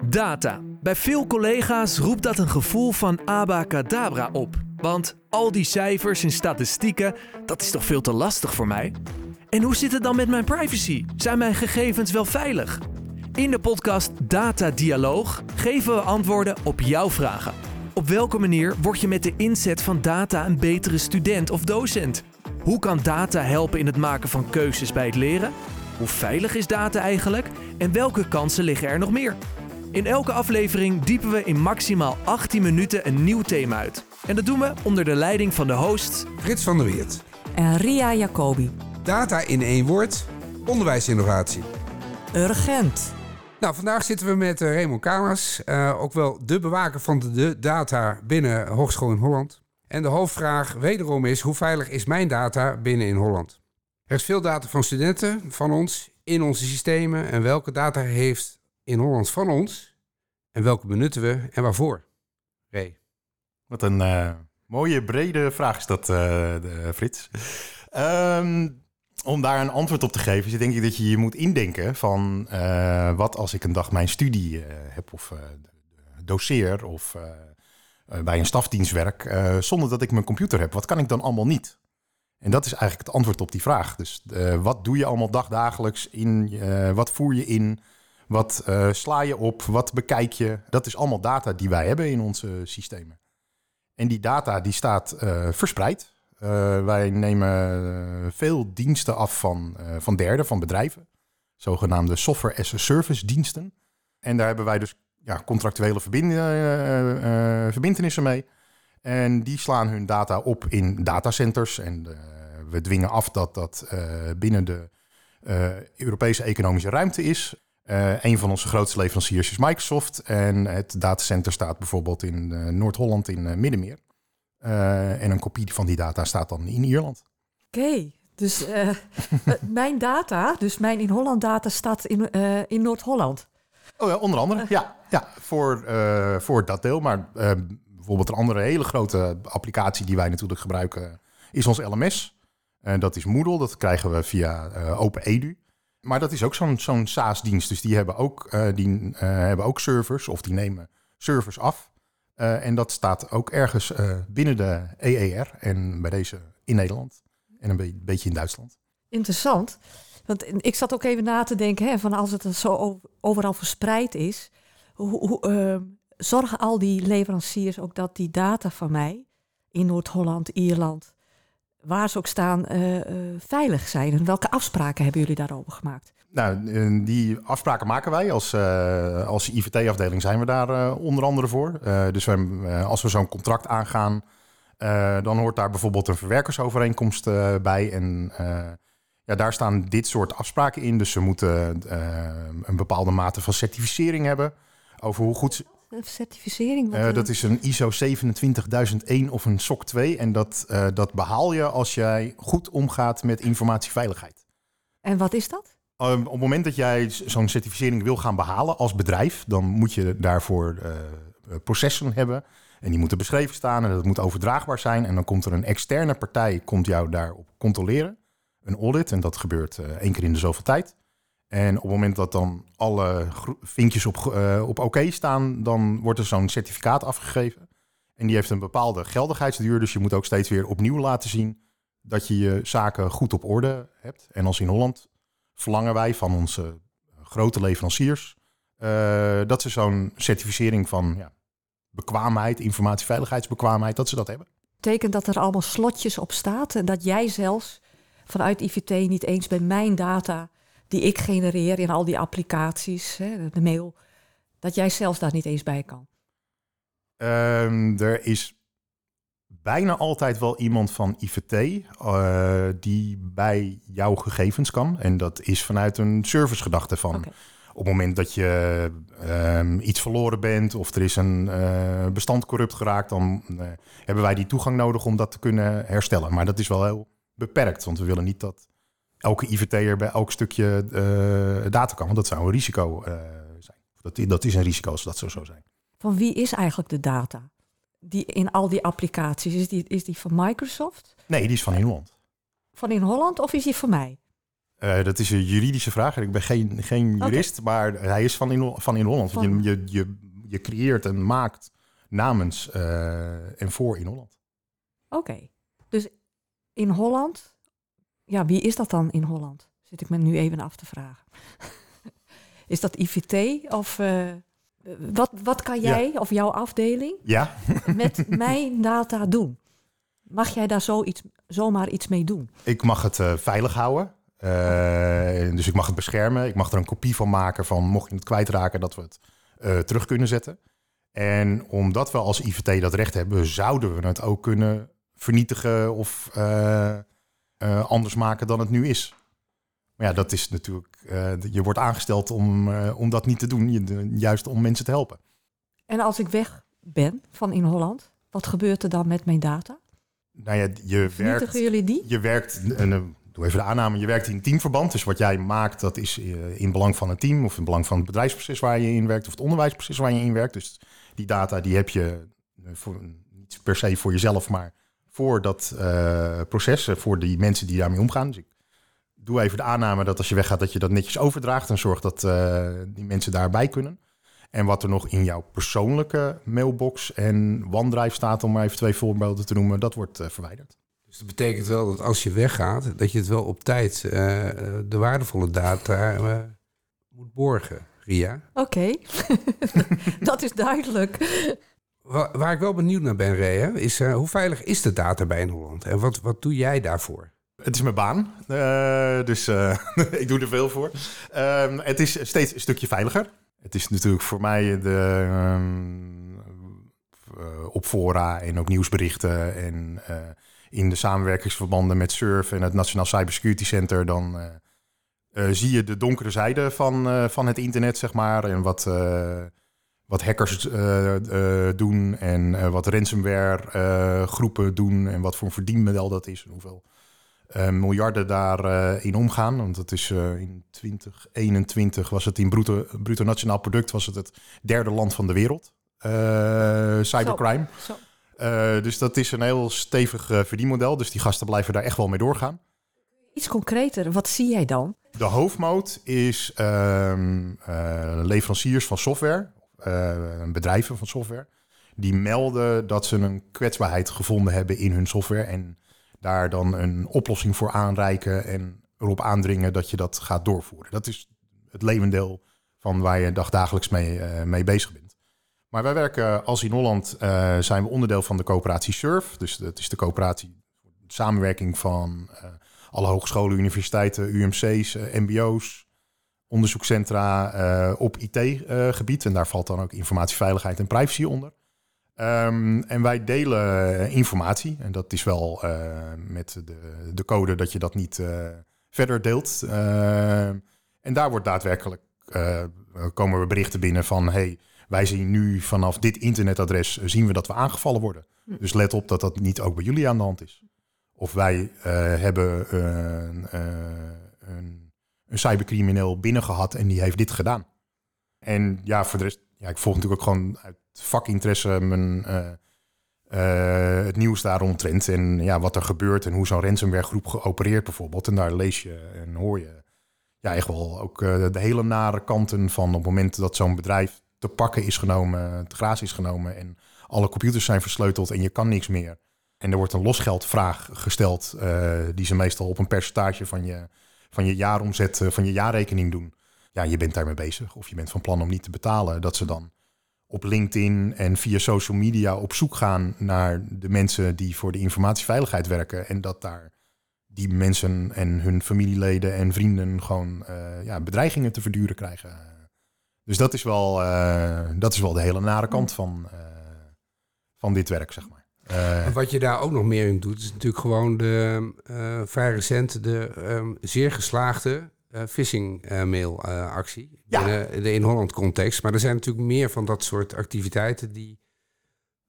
Data. Bij veel collega's roept dat een gevoel van abacadabra op. Want al die cijfers en statistieken, dat is toch veel te lastig voor mij? En hoe zit het dan met mijn privacy? Zijn mijn gegevens wel veilig? In de podcast Data Dialoog geven we antwoorden op jouw vragen. Op welke manier word je met de inzet van data een betere student of docent? Hoe kan data helpen in het maken van keuzes bij het leren? Hoe veilig is data eigenlijk? En welke kansen liggen er nog meer? In elke aflevering diepen we in maximaal 18 minuten een nieuw thema uit. En dat doen we onder de leiding van de host Frits van der Weert. En Ria Jacobi. Data in één woord. Onderwijsinnovatie. Urgent. Nou, vandaag zitten we met uh, Raymond Kamers. Uh, ook wel de bewaker van de, de data binnen Hogeschool in Holland. En de hoofdvraag wederom is, hoe veilig is mijn data binnen in Holland? Er is veel data van studenten van ons in onze systemen. En welke data heeft in Holland van ons? En welke benutten we en waarvoor? Ray. Wat een uh, mooie, brede vraag is dat, de, Frits. Um, om daar een antwoord op te geven, is denk ik dat je je moet indenken van wat als ik een dag mijn studie heb of doseer of bij een stafdienst werk, zonder dat ik mijn computer heb. Wat kan ik dan allemaal niet? En dat is eigenlijk het antwoord op die vraag. Dus wat doe je allemaal dagdagelijks in? wat voer je in? Wat sla je op? Wat bekijk je? Dat is allemaal data die wij hebben in onze systemen. En die data die staat verspreid. Uh, wij nemen veel diensten af van, uh, van derden, van bedrijven. Zogenaamde software as a service diensten. En daar hebben wij dus ja, contractuele verbind, uh, verbindenissen mee. En die slaan hun data op in datacenters. En we dwingen af dat dat binnen de Europese economische ruimte is. Een van onze grootste leveranciers is Microsoft. En het datacenter staat bijvoorbeeld in Noord-Holland in Middenmeer. Uh, en een kopie van die data staat dan in Ierland. Oké, okay, dus mijn data, dus mijn in Holland data staat in, in Noord-Holland. Oh ja, onder andere. Ja, ja voor, voor dat deel. Maar bijvoorbeeld een andere hele grote applicatie die wij natuurlijk gebruiken is ons LMS. dat is Moodle, dat krijgen we via OpenEDU. Maar dat is ook zo'n SaaS-dienst. Dus die hebben ook, die, hebben ook servers of die nemen servers af. Uh, en dat staat ook ergens binnen de EER en bij deze in Nederland en een be beetje in Duitsland. Interessant. Want ik zat ook even na te denken hè, van als het zo overal verspreid is, hoe, hoe uh, zorgen al die leveranciers ook dat die data van mij in Noord-Holland, Ierland, waar ze ook staan, veilig zijn? En welke afspraken hebben jullie daarover gemaakt? Nou, die afspraken maken wij. Als, uh, als IVT-afdeling zijn we daar uh, onder andere voor. Uh, dus als we zo'n contract aangaan, dan hoort daar bijvoorbeeld een verwerkersovereenkomst bij. En ja, daar staan dit soort afspraken in. Dus we moeten een bepaalde mate van certificering hebben over hoe goed... Een certificering? Wat dat is een ISO 27001 of een SOC 2. En dat, dat behaal je als jij goed omgaat met informatieveiligheid. En wat is dat? Um, op het moment dat jij zo'n certificering wil gaan behalen als bedrijf, dan moet je daarvoor uh, processen hebben. En die moeten beschreven staan en dat moet overdraagbaar zijn. En dan komt er een externe partij komt jou daarop controleren. Een audit. En dat gebeurt één keer in de zoveel tijd. En op het moment dat dan alle vinkjes op, uh, op oké staan, dan wordt er zo'n certificaat afgegeven. En die heeft een bepaalde geldigheidsduur. Dus je moet ook steeds weer opnieuw laten zien dat je je zaken goed op orde hebt. En als in Holland verlangen wij van onze grote leveranciers uh, dat ze zo'n certificering van ja, bekwaamheid, informatieveiligheidsbekwaamheid, dat ze dat hebben. Betekent dat er allemaal slotjes op staat en dat jij zelfs vanuit IVT niet eens bij mijn data die ik genereer in al die applicaties, hè, de mail, dat jij zelfs daar niet eens bij kan? Um, er is bijna altijd wel iemand van IVT uh, eh, die bij jouw gegevens kan. En dat is vanuit een servicegedachte van. Okay. Op het moment dat je um, iets verloren bent of er is een uh, bestand corrupt geraakt, dan uh, hebben wij die toegang nodig om dat te kunnen herstellen. Maar dat is wel heel beperkt, want we willen niet dat elke IVT'er bij elk stukje data kan, want dat zou een risico zijn. Dat, dat is een risico als dat zo zou zijn. Van wie is eigenlijk de data? die in al die applicaties, is die, is die van Microsoft? Nee, die is van in Holland. Van in Holland of is die van mij? Eh, dat is een juridische vraag. Ik ben geen, geen jurist, maar hij is van in, van in Holland. Want Van- Je, je, je, je creëert en maakt namens eh, en voor in Holland. Oké. Dus in Holland, ja, wie is dat dan in Holland? Zit ik me nu even af te vragen. is dat IVT of eh, wat, wat kan Ja. jij of jouw afdeling Ja, met mijn data doen? Mag jij daar zoiets, zomaar iets mee doen? ik mag het eh, veilig houden. Eh, dus ik mag het beschermen. Ik mag er een kopie van maken van mocht je het kwijtraken dat we het terug kunnen zetten. En omdat we als IVT dat recht hebben, zouden we het ook kunnen vernietigen of eh, anders maken dan het nu is. Maar ja, dat is natuurlijk. eh, je wordt aangesteld om, eh, om dat niet te doen, je, juist om mensen te helpen. En als ik weg ben van in Holland, wat gebeurt er dan met mijn data? Nou ja, je werkt. Jullie die? Je werkt, en, eh, doe even de aanname, je werkt in teamverband. Dus wat jij maakt, dat is in belang van het team of in belang van het bedrijfsproces waar je in werkt of het onderwijsproces waar je in werkt. Dus die data die heb je voor, niet per se voor jezelf, maar voor dat eh, proces, eh, voor die mensen die daarmee omgaan. Dus ik doe even de aanname dat als je weggaat, dat je dat netjes overdraagt en zorgt dat eh, die mensen daarbij kunnen. En wat er nog in jouw persoonlijke mailbox en OneDrive staat, om maar even twee voorbeelden te noemen, dat wordt eh, verwijderd. Dus dat betekent wel dat als je weggaat, dat je het wel op tijd, de waardevolle data eh, moet borgen, Ria. Oké, dat is duidelijk. Wa- Waar ik wel benieuwd naar ben, Rea, is eh, hoe veilig is de data bij in Holland? En wat, wat doe jij daarvoor? Het is mijn baan, eh, dus eh, ik doe er veel voor. Ehm, het is steeds een stukje veiliger. Het is natuurlijk voor mij de, ehm, eh, op fora en ook nieuwsberichten en in de samenwerkingsverbanden met SURF en het Nationaal Cybersecurity Center, dan zie je de donkere zijde van, van het internet, zeg maar, en wat, wat hackers eh, eh, doen en eh, wat ransomware groepen doen en wat voor een verdienmodel dat is en hoeveel miljarden daarin in omgaan. Want het is in 2021 was het in bruto, bruto nationaal product was het het derde land van de wereld. cybercrime. Zo. Dus dat is een heel stevig verdienmodel. Dus die gasten blijven daar echt wel mee doorgaan. Iets concreter, wat zie jij dan? De hoofdmoot is ehm, eh, leveranciers van software, bedrijven van software, die melden dat ze een kwetsbaarheid gevonden hebben in hun software en daar dan een oplossing voor aanreiken en erop aandringen dat je dat gaat doorvoeren. Dat is het levendeel van waar je dagdagelijks mee, eh, mee bezig bent. Maar wij werken als in Holland eh, zijn we onderdeel van de coöperatie SURF. Dus dat is de coöperatie, samenwerking van eh, alle hogescholen, universiteiten, UMC's, eh, MBO's, onderzoekscentra eh, op IT-gebied. en daar valt dan ook informatieveiligheid en privacy onder. Ehm, en wij delen eh, informatie. En dat is wel eh, met de, de code dat je dat niet eh, verder deelt. Ehm, en daar wordt daadwerkelijk eh, komen er berichten binnen van hey, wij zien nu vanaf dit internetadres eh, zien we dat we aangevallen worden. Hm. Dus let op dat dat niet ook bij jullie aan de hand is. Of wij eh, hebben eh, eh, een, een cybercrimineel binnengehad en die heeft dit gedaan. En ja, voor de rest, ja, ik volg natuurlijk ook gewoon uit vakinteresse mijn, eh, eh, het nieuws daaromtrent. En ja, wat er gebeurt en hoe zo'n ransomware groep geopereerd bijvoorbeeld. En daar lees je en hoor je ja, echt wel ook eh, de hele nare kanten van op het moment dat zo'n bedrijf te pakken is genomen, te graas is genomen en alle computers zijn versleuteld en je kan niks meer. En er wordt een losgeldvraag gesteld, die ze meestal op een percentage van je, van je jaaromzet, eh, van je jaarrekening doen. Ja, je bent daarmee bezig of je bent van plan om niet te betalen. Dat ze dan op LinkedIn en via social media op zoek gaan naar de mensen die voor de informatieveiligheid werken. En dat daar die mensen en hun familieleden en vrienden gewoon eh, ja, bedreigingen te verduren krijgen. Dus dat is wel, eh, dat is wel de hele nare kant van, van dit werk, zeg maar. Eh, En wat je daar ook nog meer in doet, is natuurlijk gewoon de eh, vrij recent de ehm, zeer geslaagde eh, phishing eh, mail eh, actie Ja. binnen de in Holland context. Maar er zijn natuurlijk meer van dat soort activiteiten die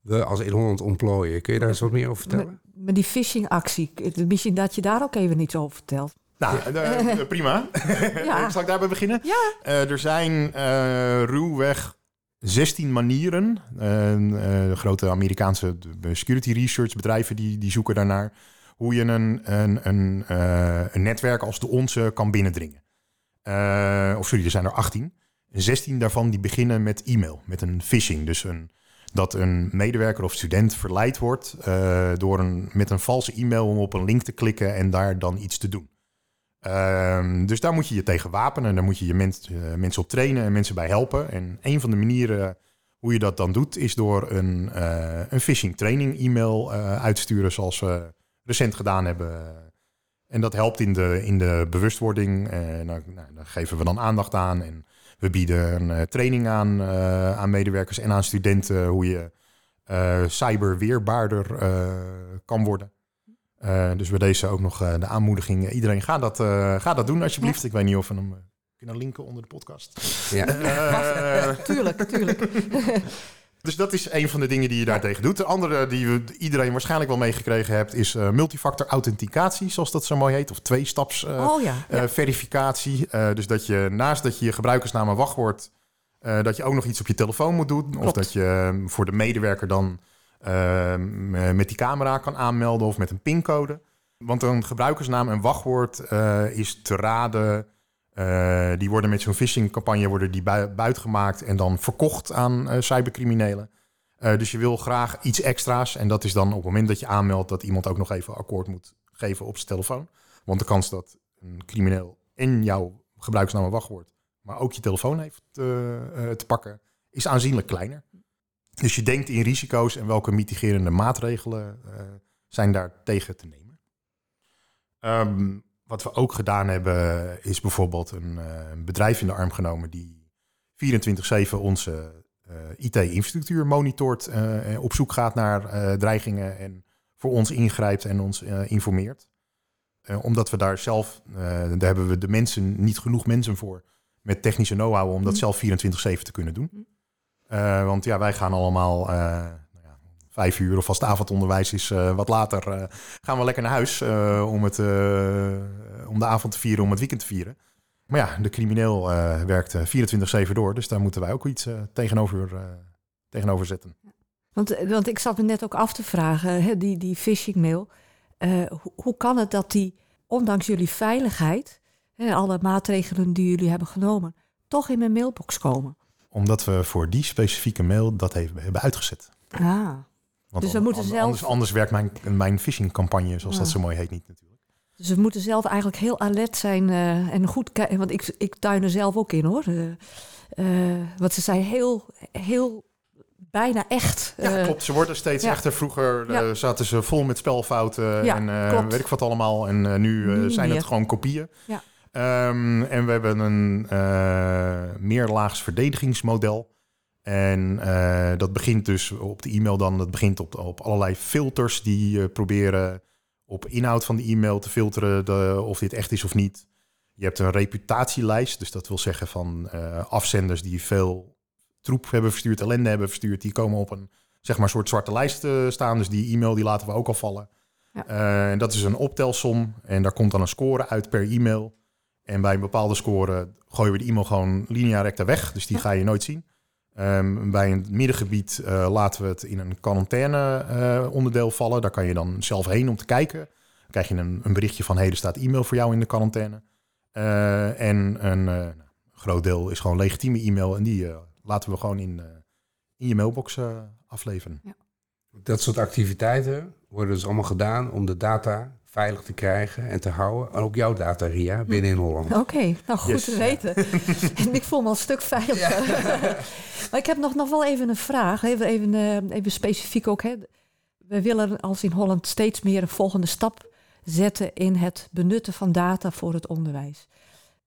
we als in Holland ontplooien. Kun je daar eens wat meer over vertellen? Met, met die phishing-actie, misschien dat je daar ook even iets over vertelt. nou, prima. Ja. Zal ik daarbij beginnen? Ja. Eh, er zijn eh, ruwweg 16 manieren. Eh, eh, de grote Amerikaanse security research bedrijven die, die zoeken daarnaar. hoe je een, een, een, een netwerk als de onze kan binnendringen. of sorry, er zijn er 18. 16 daarvan die beginnen met e-mail, met een phishing. Dus een, dat een medewerker of student verleid wordt door een, met een valse e-mail om op een link te klikken en daar dan iets te doen. Ehm, dus daar moet je je tegen wapenen. En daar moet je je mensen op trainen en mensen bij helpen. En een van de manieren hoe je dat dan doet, is door een, uh, een phishing training e-mail uh, uit te sturen, zoals we recent gedaan hebben. En dat helpt in de, in de bewustwording. En nou, daar geven we dan aandacht aan. En we bieden een training aan, aan medewerkers en aan studenten hoe je cyberweerbaarder kan worden. Dus bij deze ook nog de aanmoediging. Iedereen ga dat, ga dat doen alsjeblieft. Ik weet niet of we hem kunnen linken onder de podcast. Ja. Uh, tuurlijk, tuurlijk. Dus dat is een van de dingen die je daartegen doet. De andere die iedereen waarschijnlijk wel meegekregen hebt, is uh, multifactor authenticatie, zoals dat zo mooi heet. Of twee-staps uh, oh, ja. verificatie. dus dat je naast dat je je gebruikersnaam en wachtwoord, dat je ook nog iets op je telefoon moet doen. Of dat je voor de medewerker dan ehm, met die camera kan aanmelden of met een pincode. Want een gebruikersnaam en wachtwoord is te raden uh, die worden met zo'n phishing-campagne worden die buiten gemaakt en dan verkocht aan uh, cybercriminelen. Uh, dus je wil graag iets extra's. En dat is dan op het moment dat je aanmeldt dat iemand ook nog even akkoord moet geven op zijn telefoon. Want de kans dat een crimineel in jouw gebruiksnaam en wachtwoord, maar ook je telefoon heeft te pakken, is aanzienlijk kleiner. Dus je denkt in risico's en welke mitigerende maatregelen zijn daar tegen te nemen. Um, wat we ook gedaan hebben, is bijvoorbeeld een, uh, bedrijf in de arm genomen die 24-7 onze uh, IT-infrastructuur monitort, uh, op zoek gaat naar dreigingen en voor ons ingrijpt en ons informeert. omdat we daar zelf, daar hebben we de mensen, niet genoeg mensen voor met technische know-how om dat mm. zelf 24-7 te kunnen doen. Mm. want ja, wij gaan allemaal vijf uur of het avondonderwijs is, uh, wat later gaan we lekker naar huis om, het, om de avond te vieren, om het weekend te vieren. Maar ja, de crimineel werkt 24-7 door, dus daar moeten wij ook iets tegenover, tegenover zetten. Want, want ik zat me net ook af te vragen, hè, die, die phishing mail. Hoe, hoe, kan het dat die, ondanks jullie veiligheid, hè, alle maatregelen die jullie hebben genomen, toch in mijn mailbox komen? Omdat we voor die specifieke mail dat hebben uitgezet. Ah dus we moeten zelf... Anders, anders werkt mijn, mijn phishing-campagne, zoals dat zo mooi heet, niet natuurlijk. Dus we moeten zelf eigenlijk heel alert zijn uh, en goed kijken. Want ik, ik tuin er zelf ook in hoor. Uh, uh, want ze zijn heel, heel bijna echt. Ja, klopt. Ze worden steeds echter. Vroeger zaten ze vol met spelfouten ja, en weet ik wat allemaal. En nu zijn het gewoon kopieën. Ja. Um, en we hebben een meerlaags verdedigingsmodel. En uh, dat begint dus op de e-mail dan, dat begint op, op allerlei filters die uh, proberen op inhoud van de e-mail te filteren de, of dit echt is of niet. Je hebt een reputatielijst, dus dat wil zeggen van uh, afzenders die veel troep hebben verstuurd, ellende hebben verstuurd, die komen op een zeg maar soort zwarte lijst staan. Dus die e-mail die laten we ook al vallen. Ja. en dat is een optelsom en daar komt dan een score uit per e-mail. En bij een bepaalde score gooien we de e-mail gewoon linea recta weg, dus die ga je nooit zien. Um, bij een middengebied uh, laten we het in een quarantaine uh, onderdeel vallen. Daar kan je dan zelf heen om te kijken. Dan krijg je een, een berichtje van... hey, er staat e-mail voor jou in de quarantaine. Uh, en een groot deel is gewoon legitieme e-mail... en die laten we gewoon in, in je mailbox afleveren. Ja. Dat soort activiteiten worden dus allemaal gedaan... om de data veilig te krijgen en te houden. En ook jouw data, Ria, binnen in Holland. Oké, nou goed te weten. en ik voel me al een stuk veiliger. maar ik heb nog, nog wel even een vraag. Even, even, uh, even specifiek ook. Hè. We willen als in Holland steeds meer een volgende stap zetten in het benutten van data voor het onderwijs.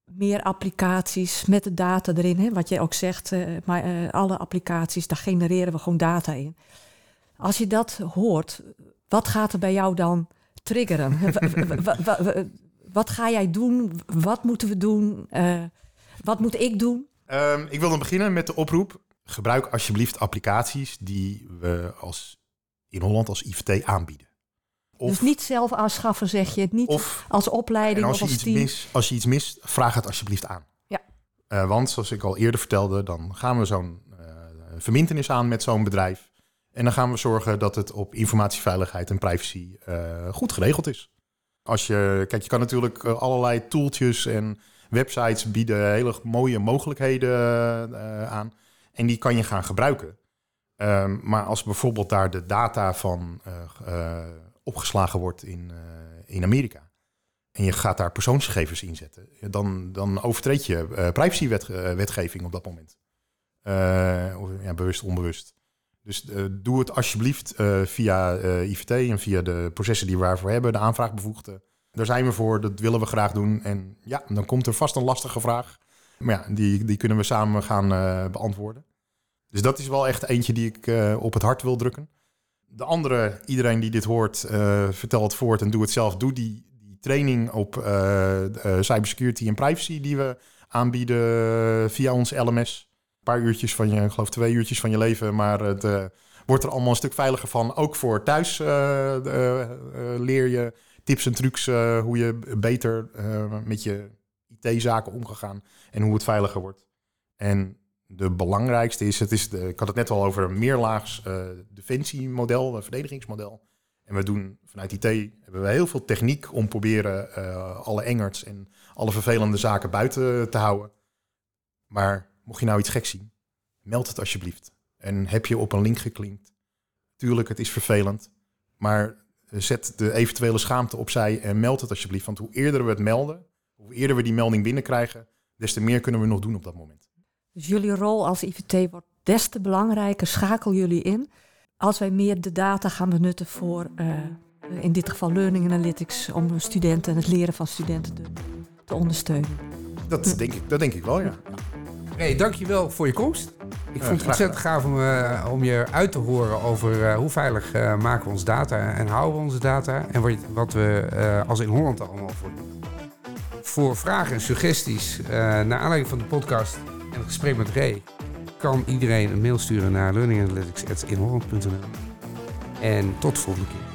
Meer applicaties met de data erin. Hè, wat jij ook zegt, uh, maar uh, alle applicaties, daar genereren we gewoon data in. Als je dat hoort, wat gaat er bij jou dan triggeren? wat ga jij doen? Wat moeten we doen? Uh, wat moet ik doen? Um, ik wil dan beginnen met de oproep. Gebruik alsjeblieft applicaties die we als, in Holland als IVT aanbieden. Of, dus niet zelf aanschaffen, zeg je het niet of, als opleiding als of als team. Mis, als je iets mist, vraag het alsjeblieft aan. Ja. Uh, want zoals ik al eerder vertelde, dan gaan we zo'n uh, verbindenis aan met zo'n bedrijf. En dan gaan we zorgen dat het op informatieveiligheid en privacy goed geregeld is. Als je, kijk, je kan natuurlijk allerlei tooltjes en websites bieden hele mooie mogelijkheden aan. En die kan je gaan gebruiken. Ehm, maar als bijvoorbeeld daar de data van opgeslagen wordt in, in Amerika en je gaat daar persoonsgegevens in zetten, dan, dan overtreed je privacywetgeving op dat moment. Uh, ja, bewust, onbewust. Dus uh, doe het alsjeblieft via IVT en via de processen die we daarvoor hebben, de aanvraagbevoegden. Daar zijn we voor, dat willen we graag doen. En ja, dan komt er vast een lastige vraag. Maar ja, die, die kunnen we samen gaan beantwoorden. Dus dat is wel echt eentje die ik op het hart wil drukken. De andere, iedereen die dit hoort, vertel het voort en doe het zelf. Doe die, training op cybersecurity en privacy die we aanbieden via ons LMS. Paar uurtjes van je, ik geloof twee uurtjes van je leven, maar het uh, wordt er allemaal een stuk veiliger van. Ook voor thuis leer je tips en trucs hoe je beter met je IT-zaken om kan gaan en hoe het veiliger wordt. En de belangrijkste is, het is ik had het net al over een meerlaags defensiemodel, verdedigingsmodel. En we doen vanuit IT hebben we heel veel techniek om proberen alle engerts en alle vervelende zaken buiten te houden. Maar mocht je nou iets gek zien, meld het alsjeblieft. En heb je op een link geklinkt. Tuurlijk, het is vervelend. Maar zet de eventuele schaamte opzij en meld het alsjeblieft. Want hoe eerder we het melden, hoe eerder we die melding binnenkrijgen, des te meer kunnen we nog doen op dat moment. Dus jullie rol als IVT wordt des te belangrijker. Schakel jullie in als wij meer de data gaan benutten voor, uh, in dit geval Learning Analytics, om studenten en het leren van studenten te, te ondersteunen. Dat denk, ik, dat denk ik wel, ja. Hey, dankjewel voor je komst. Ik vond het ontzettend gaaf om, uh, om je uit te horen over uh, hoe veilig uh, maken we onze data en houden we onze data en wat, wat we als in Holland allemaal voor doen. Voor vragen en suggesties naar aanleiding van de podcast en het gesprek met Ray kan iedereen een mail sturen naar learninganalytics.inholland.nl. En tot de volgende keer.